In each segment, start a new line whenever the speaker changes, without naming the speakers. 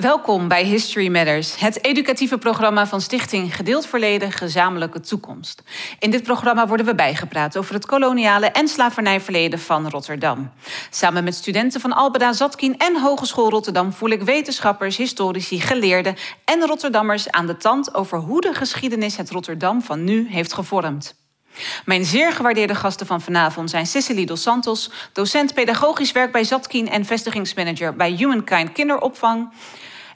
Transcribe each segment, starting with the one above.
Welkom bij History Matters, het educatieve programma van Stichting Gedeeld Verleden, Gezamenlijke Toekomst. In dit programma worden we bijgepraat over het koloniale en slavernijverleden van Rotterdam. Samen met studenten van Albeda Zatkin en Hogeschool Rotterdam voel ik wetenschappers, historici, geleerden en Rotterdammers aan de tand over hoe de geschiedenis het Rotterdam van nu heeft gevormd. Mijn zeer gewaardeerde gasten van vanavond zijn Cecily Dos Santos, docent pedagogisch werk bij Zatkin en vestigingsmanager bij Humankind Kinderopvang.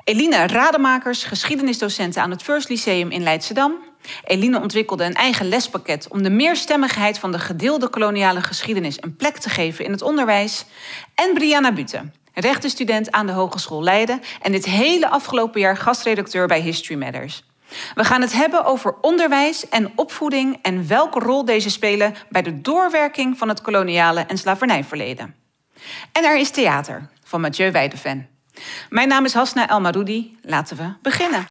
Eline Rademakers, geschiedenisdocent aan het First Lyceum in Leidschendam. Eline ontwikkelde een eigen lespakket om de meerstemmigheid van de gedeelde koloniale geschiedenis een plek te geven in het onderwijs. En Brianna Bute, rechtenstudent aan de Hogeschool Leiden en dit hele afgelopen jaar gastredacteur bij History Matters. We gaan het hebben over onderwijs en opvoeding en welke rol deze spelen bij de doorwerking van het koloniale en slavernijverleden. En er is theater van Mathieu Weideven. Mijn naam is Hasna El Maroudi. Laten we beginnen.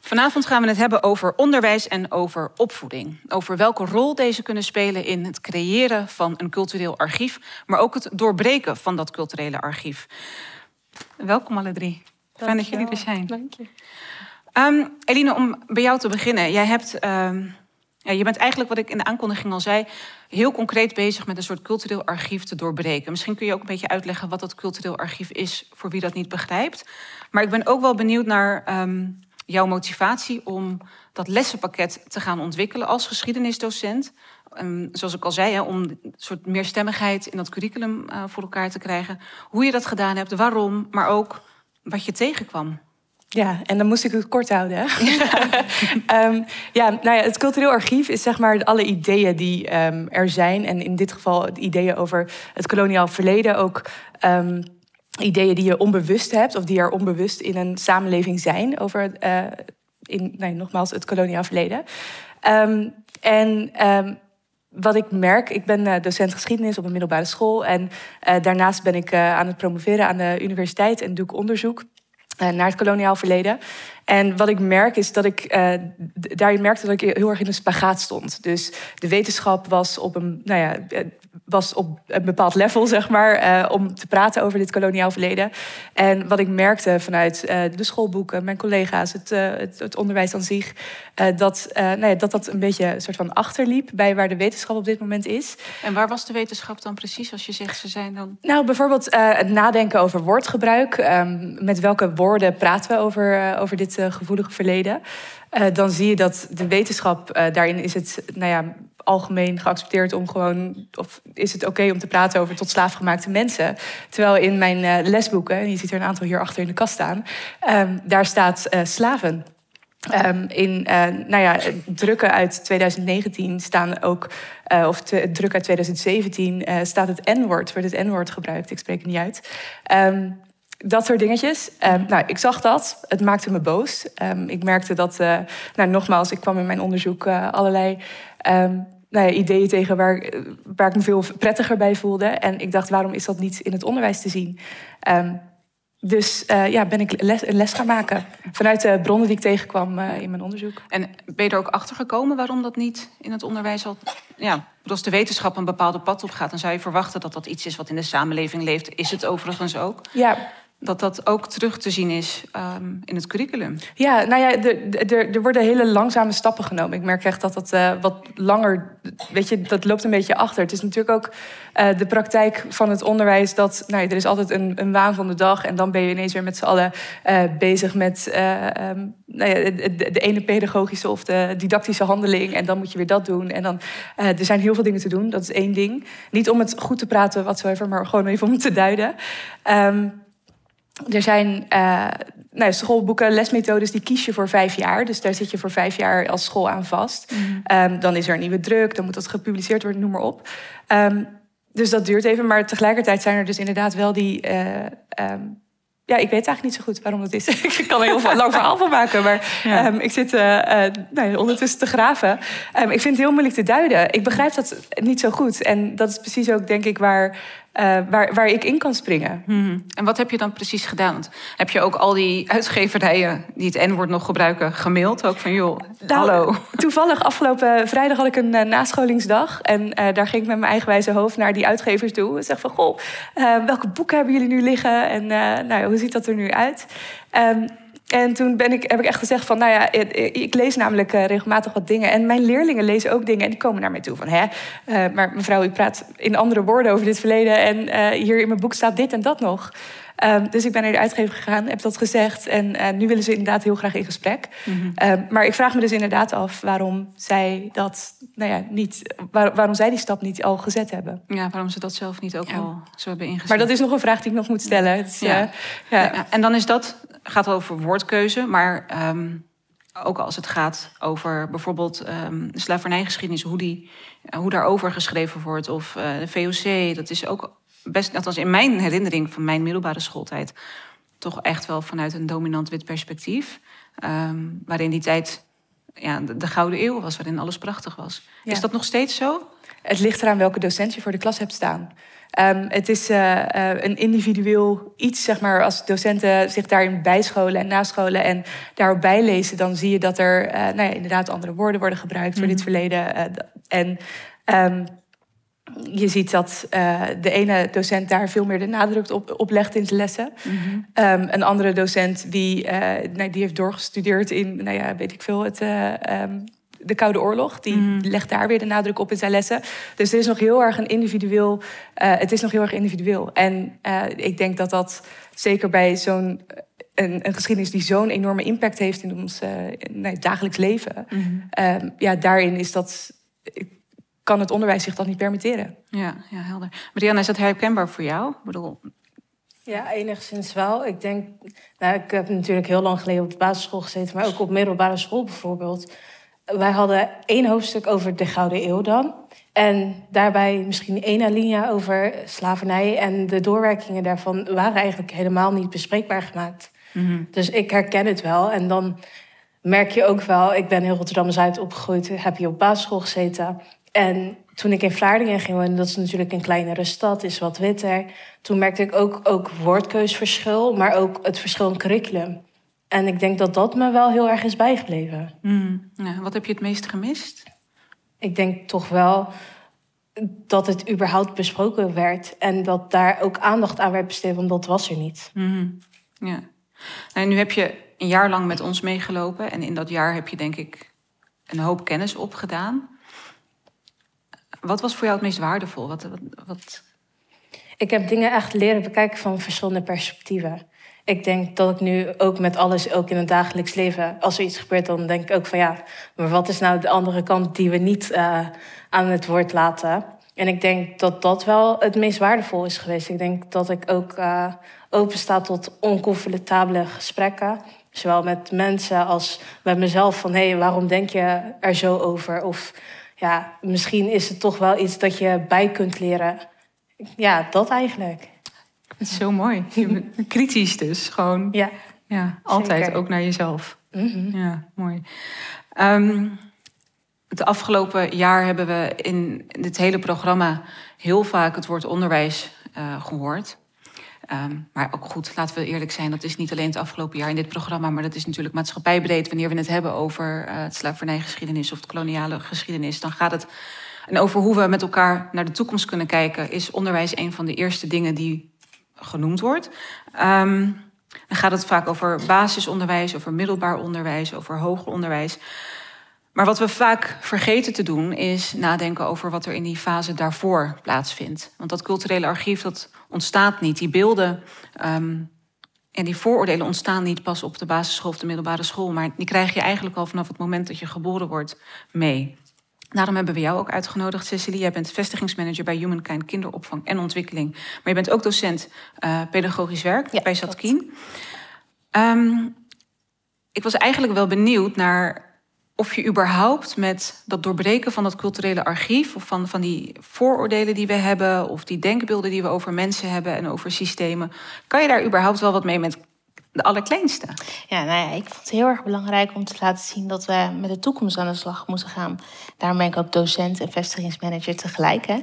Vanavond gaan we het hebben over onderwijs en over opvoeding. Over welke rol deze kunnen spelen in het creëren van een cultureel archief, maar ook het doorbreken van dat culturele archief. Welkom alle drie. Fijn dat jullie er zijn.
Dank je.
Um, Eline, om bij jou te beginnen. Jij hebt, um, ja, je bent eigenlijk, wat ik in de aankondiging al zei, heel concreet bezig met een soort cultureel archief te doorbreken. Misschien kun je ook een beetje uitleggen wat dat cultureel archief is, voor wie dat niet begrijpt. Maar ik ben ook wel benieuwd naar um, jouw motivatie om dat lessenpakket te gaan ontwikkelen als geschiedenisdocent. Um, zoals ik al zei, hè, om een soort meerstemmigheid in dat curriculum uh, voor elkaar te krijgen. Hoe je dat gedaan hebt, waarom, maar ook wat je tegenkwam.
Ja, en dan moest ik het kort houden. um, ja, nou ja, het cultureel archief is zeg maar alle ideeën die um, er zijn. En in dit geval ideeën over het koloniaal verleden. Ook um, ideeën die je onbewust hebt, of die er onbewust in een samenleving zijn. Over, uh, in, nee, nogmaals, het koloniaal verleden. en wat ik merk, ik ben uh, docent geschiedenis op een middelbare school. En uh, daarnaast ben ik aan het promoveren aan de universiteit en doe ik onderzoek naar het koloniaal verleden. En wat ik merk is dat ik uh, daarin merkte dat ik heel erg in een spagaat stond. Dus de wetenschap was op een, nou ja, was op een bepaald level, zeg maar, uh, om te praten over dit koloniaal verleden. En wat ik merkte vanuit uh, de schoolboeken, mijn collega's, het, het, het onderwijs aan zich, dat, nou ja, dat dat een beetje een soort van achterliep bij waar de wetenschap op dit moment is.
En waar was de wetenschap dan precies als je zegt ze zijn dan?
Nou, bijvoorbeeld het nadenken over woordgebruik. Um, met welke woorden praten we over, over dit gevoelige verleden. Uh, dan zie je dat de wetenschap, uh, daarin is het nou ja, algemeen geaccepteerd om gewoon, of is het oké om te praten over tot slaafgemaakte mensen. Terwijl in mijn uh, lesboeken, en je ziet er een aantal hier achter in de kast staan, um, daar staat slaven. Um, in nou ja, drukken uit 2019 staan ook, of druk uit 2017 staat het N-woord, wordt het N-woord gebruikt, ik spreek het niet uit. Um, dat soort dingetjes. Nou, ik zag dat. Het maakte me boos. Ik merkte dat, nou, nogmaals, ik kwam in mijn onderzoek allerlei nou ja, ideeën tegen waar, waar ik me veel prettiger bij voelde. En ik dacht, waarom is dat niet in het onderwijs te zien? dus uh, ja, ben ik les, een les gaan maken. Vanuit de bronnen die ik tegenkwam in mijn onderzoek.
En ben je er ook achter gekomen waarom dat niet in het onderwijs al... Ja, als de wetenschap een bepaalde pad op gaat... dan zou je verwachten dat dat iets is wat in de samenleving leeft. Is het overigens ook?
Ja,
dat dat ook terug te zien is um, in het curriculum.
Ja, nou ja, er, worden hele langzame stappen genomen. Ik merk echt dat dat uh, wat langer, weet je, dat loopt een beetje achter. Het is natuurlijk ook uh, de praktijk van het onderwijs dat, nou ja, er is altijd een, een waan van de dag en dan ben je ineens weer met z'n allen uh, bezig met um, nou ja, de, ene pedagogische of de didactische handeling en dan moet je weer dat doen. En dan, er zijn heel veel dingen te doen, dat is één ding. Niet om het goed te praten, watsoever, maar gewoon even om te duiden. Um, er zijn uh, nou, schoolboeken, lesmethodes, die kies je voor vijf jaar. Dus daar zit je voor vijf jaar als school aan vast. Mm. Um, dan is er een nieuwe druk, dan moet dat gepubliceerd worden, noem maar op. Um, dus dat duurt even, maar tegelijkertijd zijn er dus inderdaad wel die... Uh, um, ja, ik weet eigenlijk niet zo goed waarom dat is. ik kan er heel veel lang verhaal van maken, maar ja. um, ik zit uh, uh, nou, ondertussen te graven. Um, ik vind het heel moeilijk te duiden. Ik begrijp dat niet zo goed. En dat is precies ook, denk ik, waar waar, waar ik in kan springen.
Mhm. En wat heb je dan precies gedaan? Want heb je ook al die uitgeverijen die het N-woord nog gebruiken gemaild? Ook van joh, nou, hallo.
Toevallig afgelopen vrijdag had ik een nascholingsdag. En daar ging ik met mijn eigenwijze hoofd naar die uitgevers toe. En zeg van, goh, welke boeken hebben jullie nu liggen? En nou, hoe ziet dat er nu uit? Um, en toen ben ik, heb ik echt gezegd van, nou ja, ik lees namelijk eh, regelmatig wat dingen. En mijn leerlingen lezen ook dingen en die komen naar mij toe van, hè, maar mevrouw, u praat in andere woorden over dit verleden en hier in mijn boek staat dit en dat nog. Um, dus ik ben naar de uitgever gegaan, heb dat gezegd en nu willen ze inderdaad heel graag in gesprek. Mm -hmm. um, maar ik vraag me dus inderdaad af waarom zij dat, nou ja, niet, waar, waarom zij die stap niet al gezet hebben.
Ja, waarom ze dat zelf niet ook ja. al zo hebben ingezet.
Maar dat is nog een vraag die ik nog moet stellen. Dus, ja.
ja. En dan is dat gaat over woordkeuze, maar um, ook als het gaat over bijvoorbeeld um, de slavernijgeschiedenis, hoe, die, hoe daarover geschreven wordt, of uh, de VOC, dat is ook best, althans in mijn herinnering van mijn middelbare schooltijd, toch echt wel vanuit een dominant wit perspectief, um, waarin die tijd ja, de, de, gouden eeuw was, waarin alles prachtig was. Ja. Is dat nog steeds zo?
Het ligt eraan welke docent je voor de klas hebt staan. Um, het is uh, uh, een individueel iets, zeg maar, als docenten zich daarin bijscholen en nascholen en daarop bijlezen, dan zie je dat er uh, nou ja, inderdaad andere woorden worden gebruikt mm -hmm. voor dit mhm. verleden. en um, je ziet dat de ene docent daar veel meer de nadruk op, op legt in zijn lessen. Mm -hmm. um, een andere docent die, nou, die heeft doorgestudeerd in, nou ja, weet ik veel, het de Koude Oorlog. Die mm. legt daar weer de nadruk op in zijn lessen. Dus het is nog heel erg een individueel. Het is nog heel erg individueel. En ik denk dat dat zeker bij zo'n een, een, geschiedenis die zo'n enorme impact heeft in ons nee, dagelijks leven. Mm. ja, daarin is dat. Kan het onderwijs zich dat niet permitteren?
Ja, ja helder. Marianne, is dat herkenbaar voor jou? Ik bedoel,
ja, enigszins wel. Ik denk, nou, ik heb natuurlijk heel lang geleden op de basisschool gezeten, maar ook op middelbare school bijvoorbeeld wij hadden één hoofdstuk over de Gouden Eeuw dan. En daarbij misschien één alinea over slavernij. En de doorwerkingen daarvan waren eigenlijk helemaal niet bespreekbaar gemaakt. Mhm. Dus ik herken het wel. En dan merk je ook wel, ik ben in Rotterdam-Zuid opgegroeid, heb je op basisschool gezeten. En toen ik in Vlaardingen ging wonen, dat is natuurlijk een kleinere stad, is wat witter. Toen merkte ik ook, ook woordkeusverschil, maar ook het verschil in curriculum. En ik denk dat dat me wel heel erg is bijgebleven.
Mm. Ja, wat heb je het meest gemist?
Ik denk toch wel dat het überhaupt besproken werd. En dat daar ook aandacht aan werd besteed, want dat was er niet.
Mm. Ja. Nou, nu heb je een jaar lang met ons meegelopen. En in dat jaar heb je denk ik een hoop kennis opgedaan. Wat was voor jou het meest waardevol? Wat, wat.
Ik heb dingen echt leren bekijken van verschillende perspectieven ik denk dat ik nu ook met alles, ook in het dagelijks leven, als er iets gebeurt, dan denk ik ook van ja, maar wat is nou de andere kant die we niet uh, aan het woord laten? En ik denk dat dat wel het meest waardevol is geweest. Ik denk dat ik ook uh, open tot oncomfortabele gesprekken. Zowel met mensen als met mezelf. Van hé, hey, waarom denk je er zo over? Of ja, misschien is het toch wel iets dat je bij kunt leren. Ja, dat eigenlijk.
Het is zo mooi. Kritisch dus, gewoon.
Ja.
Ja, altijd ook naar jezelf.
Mhm.
Ja, mooi. Um, het afgelopen jaar hebben we in dit hele programma heel vaak het woord onderwijs uh, gehoord. Um, maar ook goed, laten we eerlijk zijn, dat is niet alleen het afgelopen jaar in dit programma, maar dat is natuurlijk maatschappijbreed. Wanneer we het hebben over uh, het slavernijgeschiedenis of de koloniale geschiedenis, dan gaat het. En over hoe we met elkaar naar de toekomst kunnen kijken, is onderwijs een van de eerste dingen die genoemd wordt. Um, dan gaat het vaak over basisonderwijs, over middelbaar onderwijs, over hoger onderwijs. Maar wat we vaak vergeten te doen, is nadenken over wat er in die fase daarvoor plaatsvindt. Want dat culturele archief, dat ontstaat niet. Die beelden um, en die vooroordelen ontstaan niet pas op de basisschool of de middelbare school. Maar die krijg je eigenlijk al vanaf het moment dat je geboren wordt mee. Daarom hebben we jou ook uitgenodigd, Cecilie. Jij bent vestigingsmanager bij Humankind Kinderopvang en Ontwikkeling. Maar je bent ook docent uh, pedagogisch werk ja, bij Zatkien. Um, ik was eigenlijk wel benieuwd naar of je überhaupt met dat doorbreken van dat culturele archief... of van, van die vooroordelen die we hebben... of die denkbeelden die we over mensen hebben en over systemen... kan je daar überhaupt wel wat mee met de allerkleinste.
Ja, nou ja, ik vond het heel erg belangrijk om te laten zien dat we met de toekomst aan de slag moeten gaan. Daarom ben ik ook docent en vestigingsmanager tegelijk. Hè.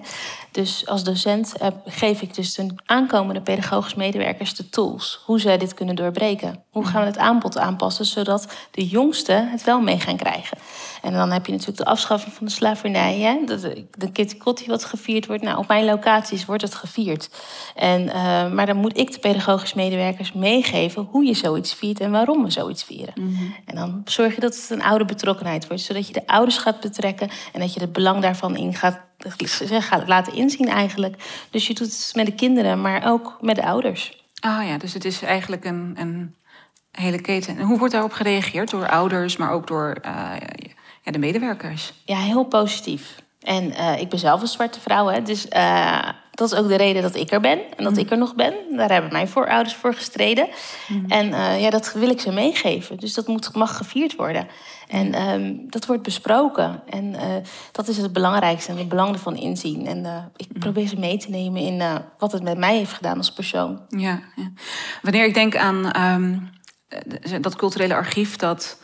Dus als docent eh, geef ik dus de aankomende pedagogisch medewerkers de tools. Hoe zij dit kunnen doorbreken. Hoe gaan we het aanbod aanpassen zodat de jongsten het wel mee gaan krijgen. En dan heb je natuurlijk de afschaffing van de slavernij. Hè? De, de Kitty Kotti wat gevierd wordt. Nou, op mijn locaties wordt het gevierd. En, uh, maar dan moet ik de pedagogisch medewerkers meegeven hoe je zoiets viert en waarom we zoiets vieren. Mhm. En dan zorg je dat het een oude betrokkenheid wordt, zodat je de ouders gaat betrekken en dat je het belang daarvan in gaat, gaat laten inzien eigenlijk. Dus je doet het met de kinderen, maar ook met de ouders.
Ah ja, dus het is eigenlijk een, een hele keten. En hoe wordt daarop gereageerd door ouders, maar ook door uh, ja, de medewerkers?
Ja, heel positief. En uh, ik ben zelf een zwarte vrouw, hè, dus uh, dat is ook de reden dat ik er ben en dat mm. ik er nog ben. Daar hebben mijn voorouders voor gestreden. Mm. En ja, dat wil ik ze meegeven. Dus dat moet, mag gevierd worden. En um, dat wordt besproken. En dat is het belangrijkste en het belang ervan inzien. En ik mm. probeer ze mee te nemen in wat het met mij heeft gedaan als persoon.
Ja, ja. Wanneer ik denk aan um, dat culturele archief dat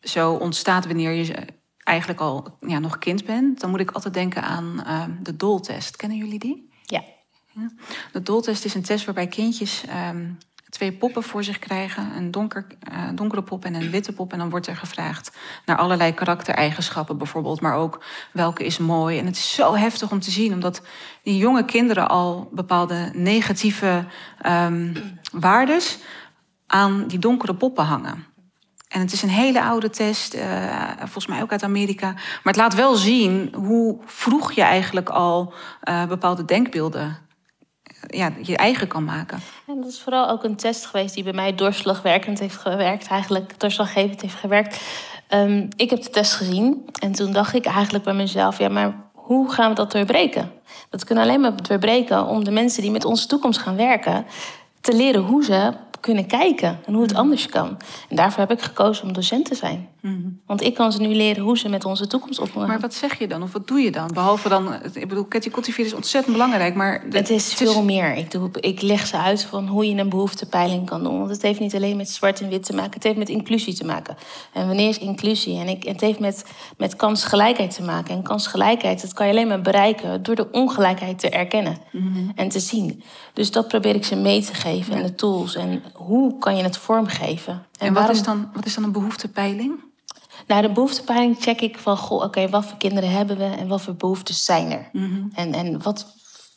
zo ontstaat wanneer je eigenlijk al ja, nog kind bent, dan moet ik altijd denken aan uh, de doltest. Kennen jullie die?
Ja.
ja. De doltest is een test waarbij kindjes um, twee poppen voor zich krijgen. Een donker, uh, donkere pop en een witte pop. En dan wordt er gevraagd naar allerlei karaktereigenschappen bijvoorbeeld. Maar ook welke is mooi. En het is zo heftig om te zien. Omdat die jonge kinderen al bepaalde negatieve um, waardes aan die donkere poppen hangen. En het is een hele oude test, uh, volgens mij ook uit Amerika. Maar het laat wel zien hoe vroeg je eigenlijk al uh, bepaalde denkbeelden ja, je eigen kan maken.
En dat is vooral ook een test geweest die bij mij doorslagwerkend heeft gewerkt, eigenlijk doorslaggevend heeft gewerkt. Um, ik heb de test gezien en toen dacht ik eigenlijk bij mezelf, ja, maar hoe gaan we dat doorbreken? Dat kunnen alleen maar doorbreken om de mensen die met onze toekomst gaan werken te leren hoe ze kunnen kijken en hoe het mhm. anders kan. En daarvoor heb ik gekozen om docent te zijn. Mhm. Want ik kan ze nu leren hoe ze met onze toekomst omgaan.
Maar wat zeg je dan? Of wat doe je dan? Behalve dan, ik bedoel, Cathy Cultivier is ontzettend belangrijk, maar...
Het is veel meer. Ik, doe, ik leg ze uit van hoe je een behoeftepeiling kan doen. Want het heeft niet alleen met zwart en wit te maken, het heeft met inclusie te maken. En wanneer is inclusie? En ik, het heeft met, met kansgelijkheid te maken. En kansgelijkheid, dat kan je alleen maar bereiken door de ongelijkheid te erkennen mhm. en te zien. Dus dat probeer ik ze mee te geven en de tools. En hoe kan je het vormgeven?
En, wat, is dan, wat is dan een behoeftepeiling?
Nou, de behoeftepeiling check ik van, goh, oké, wat voor kinderen hebben we en wat voor behoeftes zijn er? Mhm. En, en wat,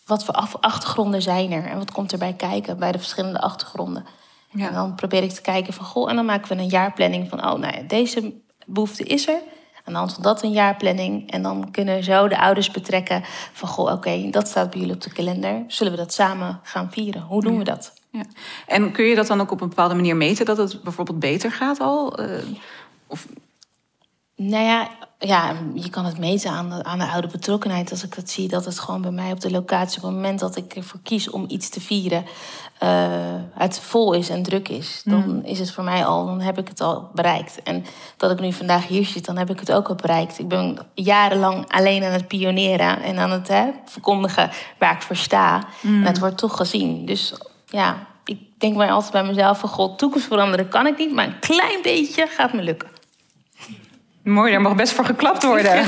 wat voor achtergronden zijn er? En wat komt erbij kijken bij de verschillende achtergronden? Ja. En dan probeer ik te kijken van, goh, en dan maken we een jaarplanning van, oh, nou ja, deze behoefte is er. Aan de hand van dat een jaarplanning. En dan kunnen zo de ouders betrekken van, goh, oké, dat staat bij jullie op de kalender. Zullen we dat samen gaan vieren? Hoe doen we dat? Ja.
En kun je dat dan ook op een bepaalde manier meten, dat het bijvoorbeeld beter gaat al? Uh, of
nou ja, ja, je kan het meten aan de, aan de oude betrokkenheid. Als ik dat zie, dat het gewoon bij mij op de locatie... op het moment dat ik ervoor kies om iets te vieren... Uh, het vol is en druk is, dan mm. is het voor mij al... dan heb ik het al bereikt. En dat ik nu vandaag hier zit, dan heb ik het ook al bereikt. Ik ben jarenlang alleen aan het pioneren... en aan het hè, verkondigen waar ik voor sta. Mm. En het wordt toch gezien. Dus ja, ik denk mij altijd bij mezelf... van god, toekomst veranderen kan ik niet... maar een klein beetje gaat me lukken.
Mooi, daar mag best voor geklapt worden.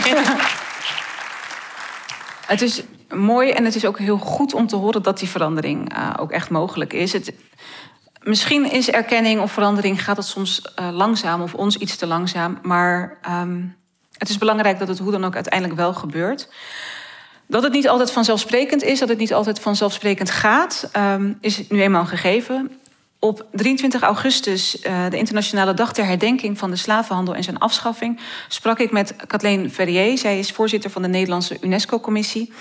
het is mooi en het is ook heel goed om te horen dat die verandering uh, ook echt mogelijk is. Het, misschien is erkenning of verandering, gaat het soms uh, langzaam of ons iets te langzaam. Maar um, het is belangrijk dat het hoe dan ook uiteindelijk wel gebeurt. Dat het niet altijd vanzelfsprekend is, dat het niet altijd vanzelfsprekend gaat, um, is nu eenmaal gegeven. Op 23 augustus, uh, de internationale dag ter herdenking van de slavenhandel en zijn afschaffing, sprak ik met Kathleen Ferrier. Zij is voorzitter van de Nederlandse UNESCO-commissie.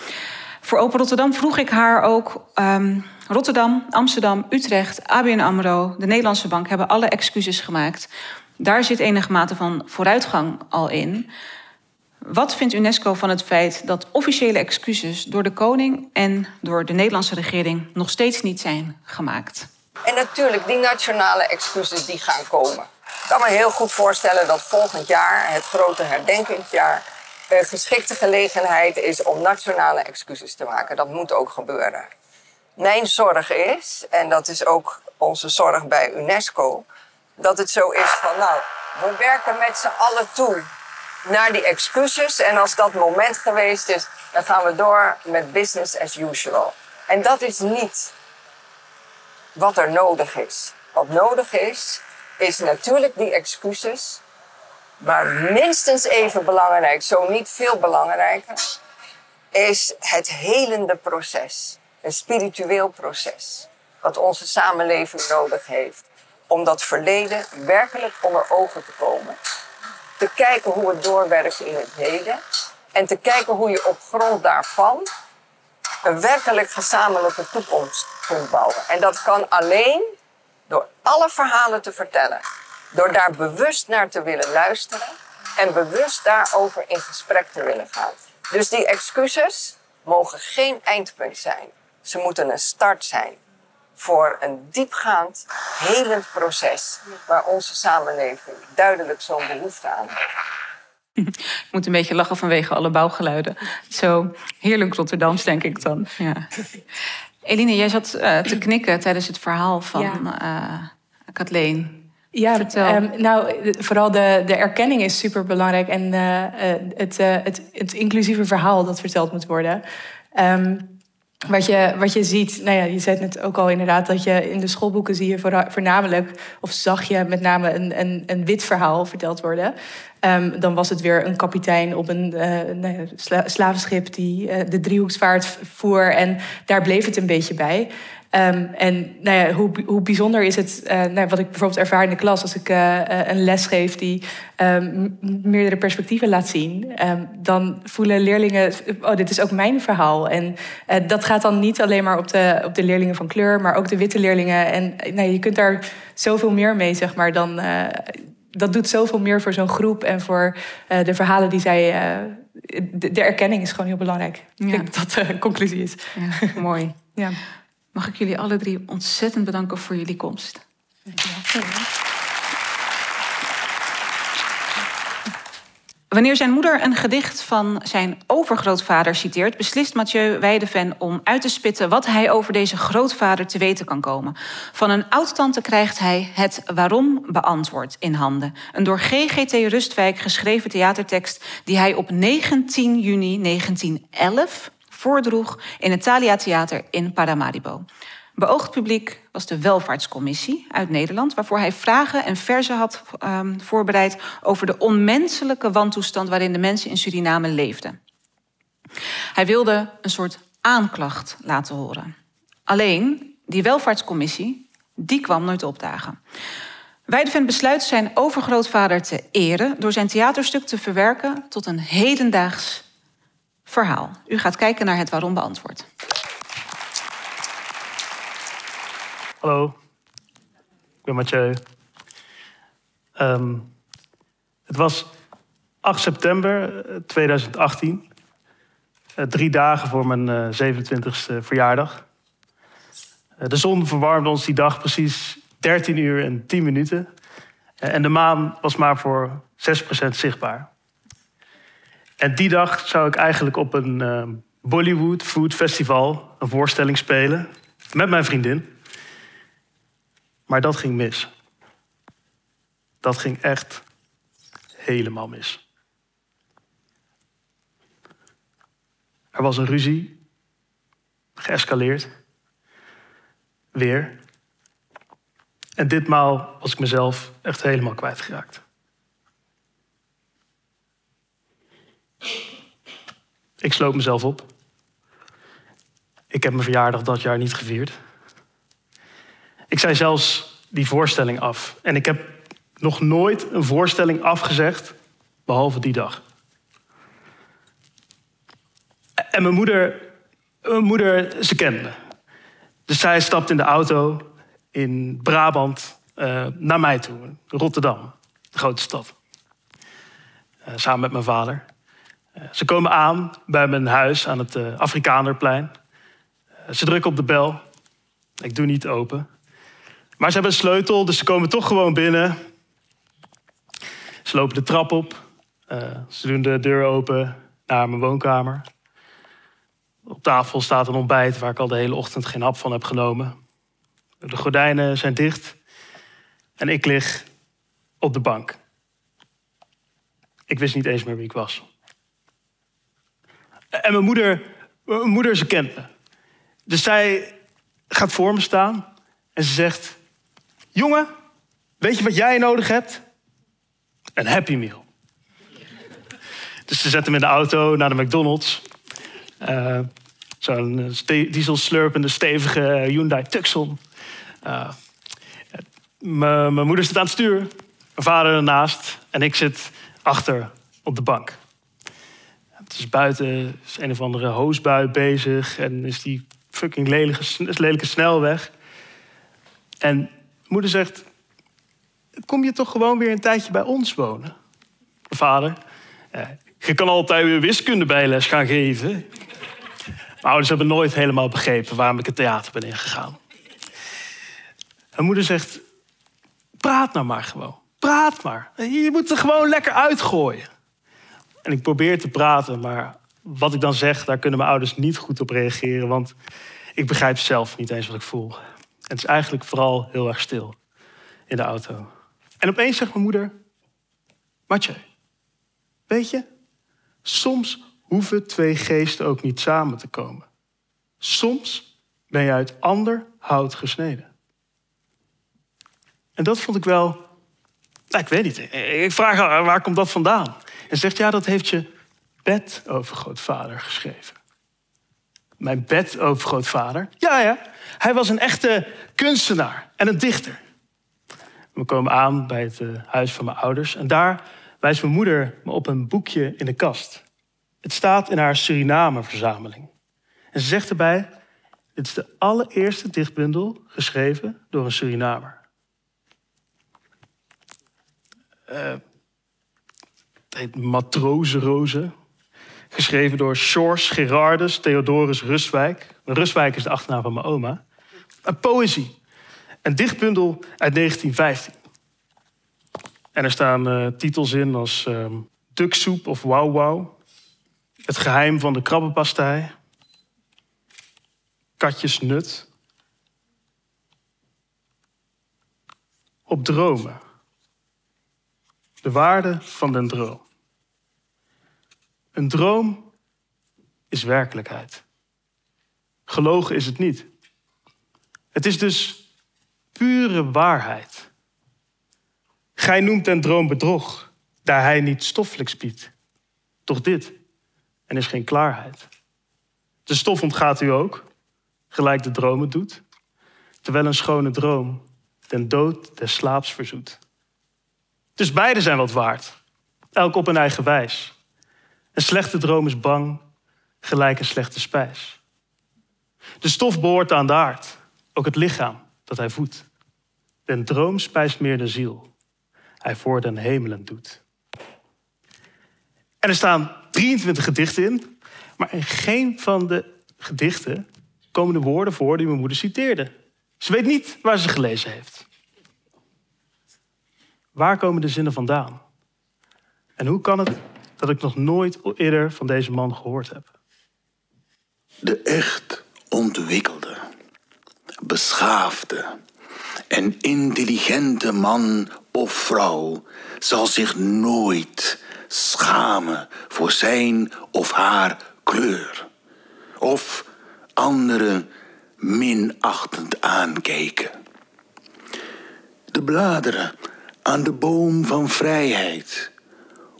Voor Open Rotterdam vroeg ik haar ook. Um, Rotterdam, Amsterdam, Utrecht, ABN Amro, de Nederlandse Bank hebben alle excuses gemaakt. Daar zit enige mate van vooruitgang al in. Wat vindt UNESCO van het feit dat officiële excuses door de koning en door de Nederlandse regering nog steeds niet zijn gemaakt?
En natuurlijk, die nationale excuses die gaan komen. Ik kan me heel goed voorstellen dat volgend jaar, het grote herdenkingsjaar, een geschikte gelegenheid is om nationale excuses te maken. Dat moet ook gebeuren. Mijn zorg is, en dat is ook onze zorg bij UNESCO, dat het zo is van nou, we werken met z'n allen toe naar die excuses en als dat moment geweest is, dan gaan we door met business as usual. En dat is niet wat er nodig is. Wat nodig is, is natuurlijk die excuses, maar minstens even belangrijk, zo niet veel belangrijker, is het helende proces. Een spiritueel proces. Wat onze samenleving nodig heeft. Om dat verleden werkelijk onder ogen te komen. Te kijken hoe het doorwerkt in het heden. En te kijken hoe je op grond daarvan een werkelijk gezamenlijke toekomst kunt bouwen. En dat kan alleen door alle verhalen te vertellen. Door daar bewust naar te willen luisteren en bewust daarover in gesprek te willen gaan. Dus die excuses mogen geen eindpunt zijn. Ze moeten een start zijn voor een diepgaand, helend proces waar onze samenleving duidelijk zo'n behoefte aan heeft.
Ik moet een beetje lachen vanwege alle bouwgeluiden. Zo heerlijk Rotterdams, denk ik dan. Ja. Eline, jij zat uh, te knikken tijdens het verhaal van ja. uh, Kathleen.
Ja, um, nou, vooral de, de erkenning is super belangrijk en uh, het, het, het inclusieve verhaal dat verteld moet worden. Um, wat je, wat je ziet, nou ja, je zei het net ook al inderdaad, dat je in de schoolboeken zie je voornamelijk, of zag je met name een, een, een wit verhaal verteld worden. Um, dan was het weer een kapitein op een uh, nou ja, sla slavenschip die uh, de driehoeksvaart voer. En daar bleef het een beetje bij. Um, en nou ja, hoe, hoe bijzonder is het, uh, nou, wat ik bijvoorbeeld ervaar in de klas als ik uh, een les geef die um, meerdere perspectieven laat zien, um, dan voelen leerlingen, oh, dit is ook mijn verhaal. En uh, dat gaat dan niet alleen maar op de, op de leerlingen van kleur, maar ook de witte leerlingen. En nou, je kunt daar zoveel meer mee, zeg maar, dan. dat doet zoveel meer voor zo'n groep en voor de verhalen die zij. De, de, erkenning is gewoon heel belangrijk. Ja. Ik denk dat dat de conclusie is.
Ja, mooi. ja mag ik jullie alle drie ontzettend bedanken voor jullie komst. Wanneer zijn moeder een gedicht van zijn overgrootvader citeert, beslist Mathieu Weideven om uit te spitten wat hij over deze grootvader te weten kan komen. Van een oud-tante krijgt hij het waarom beantwoord in handen. Een door GGT Rustwijk geschreven theatertekst die hij op 19 juni 1911 voordroeg in het Thalia Theater in Paramaribo. Beoogd publiek was de Welvaartscommissie uit Nederland, waarvoor hij vragen en verzen had um, voorbereid over de onmenselijke wantoestand waarin de mensen in Suriname leefden. Hij wilde een soort aanklacht laten horen. Alleen, die Welvaartscommissie, die kwam nooit opdagen. Weideven besluit zijn overgrootvader te eren door zijn theaterstuk te verwerken tot een hedendaags verhaal. U gaat kijken naar het waarom beantwoord.
Hallo, ik ben Mathieu. Um, het was 8 september 2018, uh, eh, drie dagen voor mijn uh, 27e verjaardag. Uh, de zon verwarmde ons die dag precies 13 uur en 10 minuten. en de maan was maar voor 6% zichtbaar. En die dag zou ik eigenlijk op een uh, Bollywood Food Festival een voorstelling spelen met mijn vriendin. Maar dat ging mis. Dat ging echt helemaal mis. Er was een ruzie, geëscaleerd. Weer. En ditmaal was ik mezelf echt helemaal kwijtgeraakt. Ik sloot mezelf op. Ik heb mijn verjaardag dat jaar niet gevierd. Ik zei zelfs die voorstelling af. En ik heb nog nooit een voorstelling afgezegd, behalve die dag. En mijn moeder, mijn moeder ze kende. Dus zij stapt in de auto in Brabant uh, naar mij toe, Rotterdam, de grote stad. Uh, samen met mijn vader. Ze komen aan bij mijn huis aan het Afrikanerplein. ze drukken op de bel. Ik doe niet open. Maar ze hebben een sleutel, dus ze komen toch gewoon binnen. Ze lopen de trap op. Uh, ze doen de deur open naar mijn woonkamer. Op tafel staat een ontbijt waar ik al de hele ochtend geen hap van heb genomen. De gordijnen zijn dicht en ik lig op de bank. Ik wist niet eens meer wie ik was. En mijn moeder, mijn moeder ze kent me. Dus zij gaat voor me staan en ze zegt... Jongen, weet je wat jij nodig hebt? Een Happy Meal. Dus ze zet hem in de auto naar de McDonald's. Uh, Zo'n ste dieselslurpende, stevige Hyundai Tucson. Mijn moeder zit aan het stuur, mijn vader ernaast en ik zit achter op de bank. Het is buiten is een of andere hoosbui bezig en is die fucking lelijke, lelijke snelweg. En moeder zegt: Kom je toch gewoon weer een tijdje bij ons wonen? Vader, je kan altijd weer wiskunde bijles gaan geven. Mijn ouders hebben nooit helemaal begrepen waarom ik het theater ben ingegaan. Mijn moeder zegt: Praat nou maar gewoon. Praat maar. Je moet er gewoon lekker uitgooien. En ik probeer te praten, maar wat ik dan zeg, daar kunnen mijn ouders niet goed op reageren. Want ik begrijp zelf niet eens wat ik voel. Het is eigenlijk vooral heel erg stil in de auto. En opeens zegt mijn moeder: Matje, weet je, soms hoeven twee geesten ook niet samen te komen. Soms ben je uit ander hout gesneden. En dat vond ik wel. Nou, ik weet niet. Ik vraag haar, waar komt dat vandaan? En zegt, ja, dat heeft je bedovergrootvader geschreven. Mijn bedovergrootvader? Ja, ja. Hij was een echte kunstenaar en een dichter. We komen aan bij het eh, huis van mijn ouders. En daar wijst mijn moeder me op een boekje in de kast. Het staat in haar Suriname-verzameling. En ze zegt erbij: Dit is de allereerste dichtbundel geschreven door een Surinamer. Het heet Matrozenrozen. Geschreven door George Gerardus Theodorus Rustwijk. Rustwijk is de achternaam van mijn oma. Een poëzie. Een dichtbundel uit 1915. En er staan uh, titels in als uh, Duksoep of Wow Wow. Het geheim van de krabbenpastei. Katjesnut. Op dromen. De waarde van den droom. Een droom is werkelijkheid. Gelogen is het niet. Het is dus pure waarheid. Gij noemt den droom bedrog, daar hij niet stoffelijk biedt. Toch dit, en is geen klaarheid. De stof ontgaat u ook, gelijk de droom doet, terwijl een schone droom den dood des slaaps verzoet. Dus beide zijn wat waard, elk op een eigen wijs. Een slechte droom is bang, gelijk een slechte spijs. De stof behoort aan de aard, ook het lichaam dat hij voedt. Den droom spijst meer de ziel, hij voor den hemelen doet. En er staan 23 gedichten in, maar in geen van de gedichten komen de woorden voor die mijn moeder citeerde. Ze weet niet waar ze gelezen heeft. Waar komen de zinnen vandaan? En hoe kan het dat ik nog nooit eerder van deze man gehoord heb?
De echt ontwikkelde, beschaafde en intelligente man of vrouw zal zich nooit schamen voor zijn of haar kleur. Of anderen minachtend aankijken. De bladeren aan de boom van vrijheid,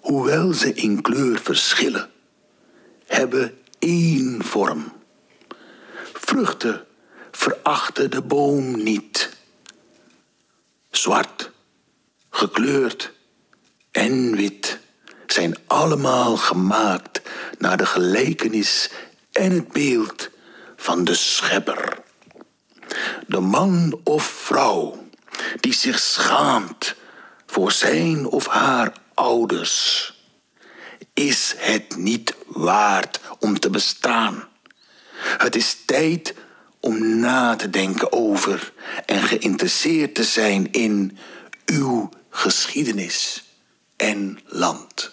hoewel ze in kleur verschillen, hebben één vorm. Vruchten verachten de boom niet. Zwart, gekleurd en wit zijn allemaal gemaakt naar de gelijkenis en het beeld van de schepper. De man of vrouw die zich schaamt voor zijn of haar ouders, is het niet waard om te bestaan. Het is tijd om na te denken over en geïnteresseerd te zijn in uw geschiedenis en land.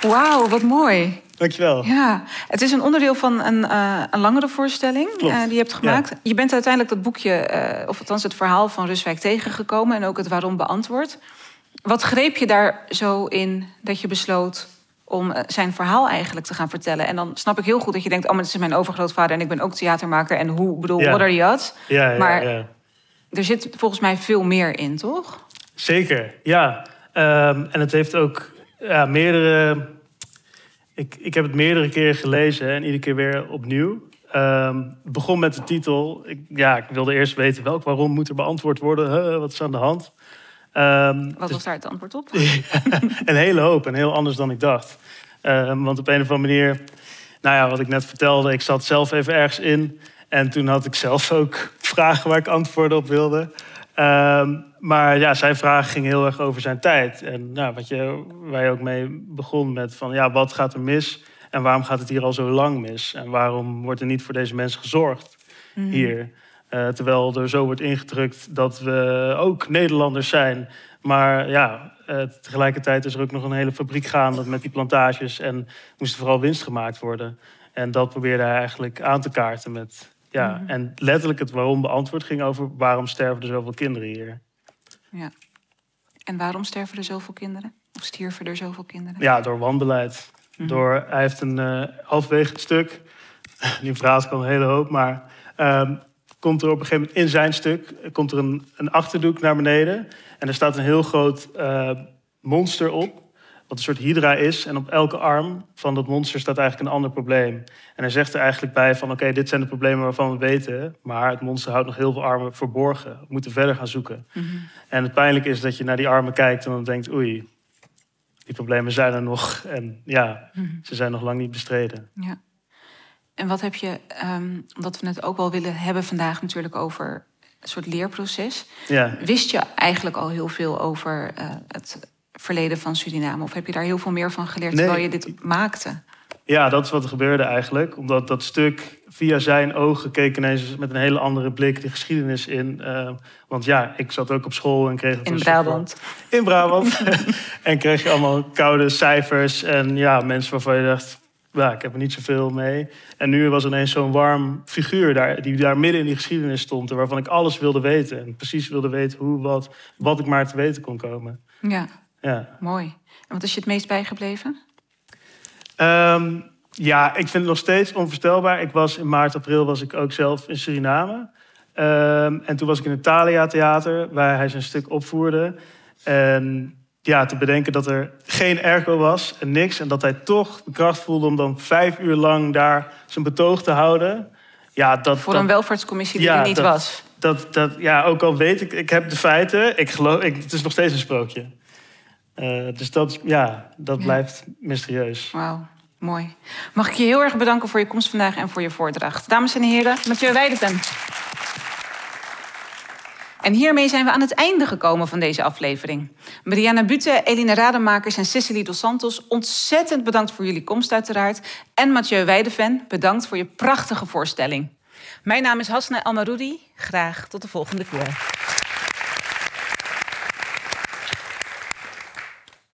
Wauw, wat mooi.
Dankjewel.
Ja, het is een onderdeel van een, eh, een langere voorstelling eh, die je hebt gemaakt. Je bent uiteindelijk dat boekje, eh, of althans het verhaal van Ruswijk tegengekomen en ook het waarom beantwoord. Wat greep je daar zo in dat je besloot om zijn verhaal eigenlijk te gaan vertellen? En dan snap ik heel goed dat je denkt, oh, maar dit is mijn overgrootvader en ik ben ook theatermaker en hoe, bedoel,
Ja.
what are odds?
Ja, ja,
Maar-. Er zit volgens mij veel meer in, toch?
Zeker, ja. Ehm, en het heeft ook ja, meerdere. Ik, ik heb het meerdere keren gelezen en iedere keer weer opnieuw. Het begon met de titel. Ik, ja, ik wilde eerst weten welk waarom moet er beantwoord worden. Huh, wat is aan de hand? Ehm,
Wat
dus
was daar het antwoord op?
een hele hoop en heel anders dan ik dacht. Ehm, want op een of andere manier, nou ja, wat ik net vertelde, ik zat zelf even ergens in. En toen had ik zelf ook vragen waar ik antwoorden op wilde. Ehm, maar ja, zijn vraag ging heel erg over zijn tijd. En nou, wat je, waar je ook mee begon met van, ja, wat gaat er mis? En waarom gaat het hier al zo lang mis? En waarom wordt er niet voor deze mensen gezorgd hier? Eh, terwijl er zo wordt ingedrukt dat we ook Nederlanders zijn. Maar ja, eh, tegelijkertijd is er ook nog een hele fabriek gaande met die plantages. En moest er vooral winst gemaakt worden. En dat probeerde hij eigenlijk aan te kaarten met... Ja, en letterlijk het waarom beantwoord ging over... waarom sterven er zoveel kinderen hier?
Ja. En waarom sterven er zoveel kinderen? Of stierven er zoveel kinderen?
Ja, door wanbeleid. Door, hij heeft een eh halfwege het stuk... Die vraag kan een hele hoop, maar... ehm, komt er op een gegeven moment in zijn stuk... komt er een, een achterdoek naar beneden... en er staat een heel groot eh, monster op... wat een soort hydra is. En op elke arm van dat monster staat eigenlijk een ander probleem. En hij zegt er eigenlijk bij van... oké, dit zijn de problemen waarvan we weten... maar het monster houdt nog heel veel armen verborgen. We moeten verder gaan zoeken. En het pijnlijke is dat je naar die armen kijkt... en dan denkt, oei, die problemen zijn er nog. En ja, ze zijn nog lang niet bestreden.
Ja. En wat heb je, ehm, omdat we het ook wel willen hebben vandaag natuurlijk over een soort leerproces.
Ja.
Wist je eigenlijk al heel veel over eh, het verleden van Suriname? Of heb je daar heel veel meer van geleerd
Nee.
terwijl je dit maakte?
ja, dat is wat er gebeurde eigenlijk. Omdat dat stuk via zijn ogen keek ineens met een hele andere blik de geschiedenis in. Eh, want ja, ik zat ook op school en kreeg...
In
van-
Brabant.
In Brabant. en kreeg je allemaal koude cijfers en ja, mensen waarvan je dacht... Ja, ik heb er niet zoveel mee. En nu was ineens zo'n warm figuur daar, die daar midden in die geschiedenis stond... en waarvan ik alles wilde weten. En precies wilde weten hoe, wat, wat ik maar te weten kon komen.
Ja,
Ja.
mooi. En wat is je het meest bijgebleven?
Ehm, ja, ik vind het nog steeds onvoorstelbaar. Ik was in maart, april was ik ook zelf in Suriname. Ehm, en toen was ik in het Thalia Theater, waar hij zijn stuk opvoerde. En ja, te bedenken dat er geen airco was en niks. En dat hij toch de kracht voelde om dan vijf uur lang daar zijn betoog te houden. Ja, dat,
Voor
dat,
een welvaartscommissie die
ja,
er niet
dat-
was.
dat, dat, ja, ook al weet ik, ik heb de feiten. Ik geloof, ik, het is nog steeds een sprookje. Eh, dus dat, ja, dat blijft mysterieus.
Wauw, mooi. Mag ik je heel erg bedanken voor je komst vandaag en voor je voordracht. Dames en heren, Mathieu Weideven. En hiermee zijn we aan het einde gekomen van deze aflevering. Mariana Bute, Eline Rademakers en Cicely Dos Santos, ontzettend bedankt voor jullie komst uiteraard. En Mathieu Weideven, bedankt voor je prachtige voorstelling. Mijn naam is Hasna Almaroudi. Graag tot de volgende keer.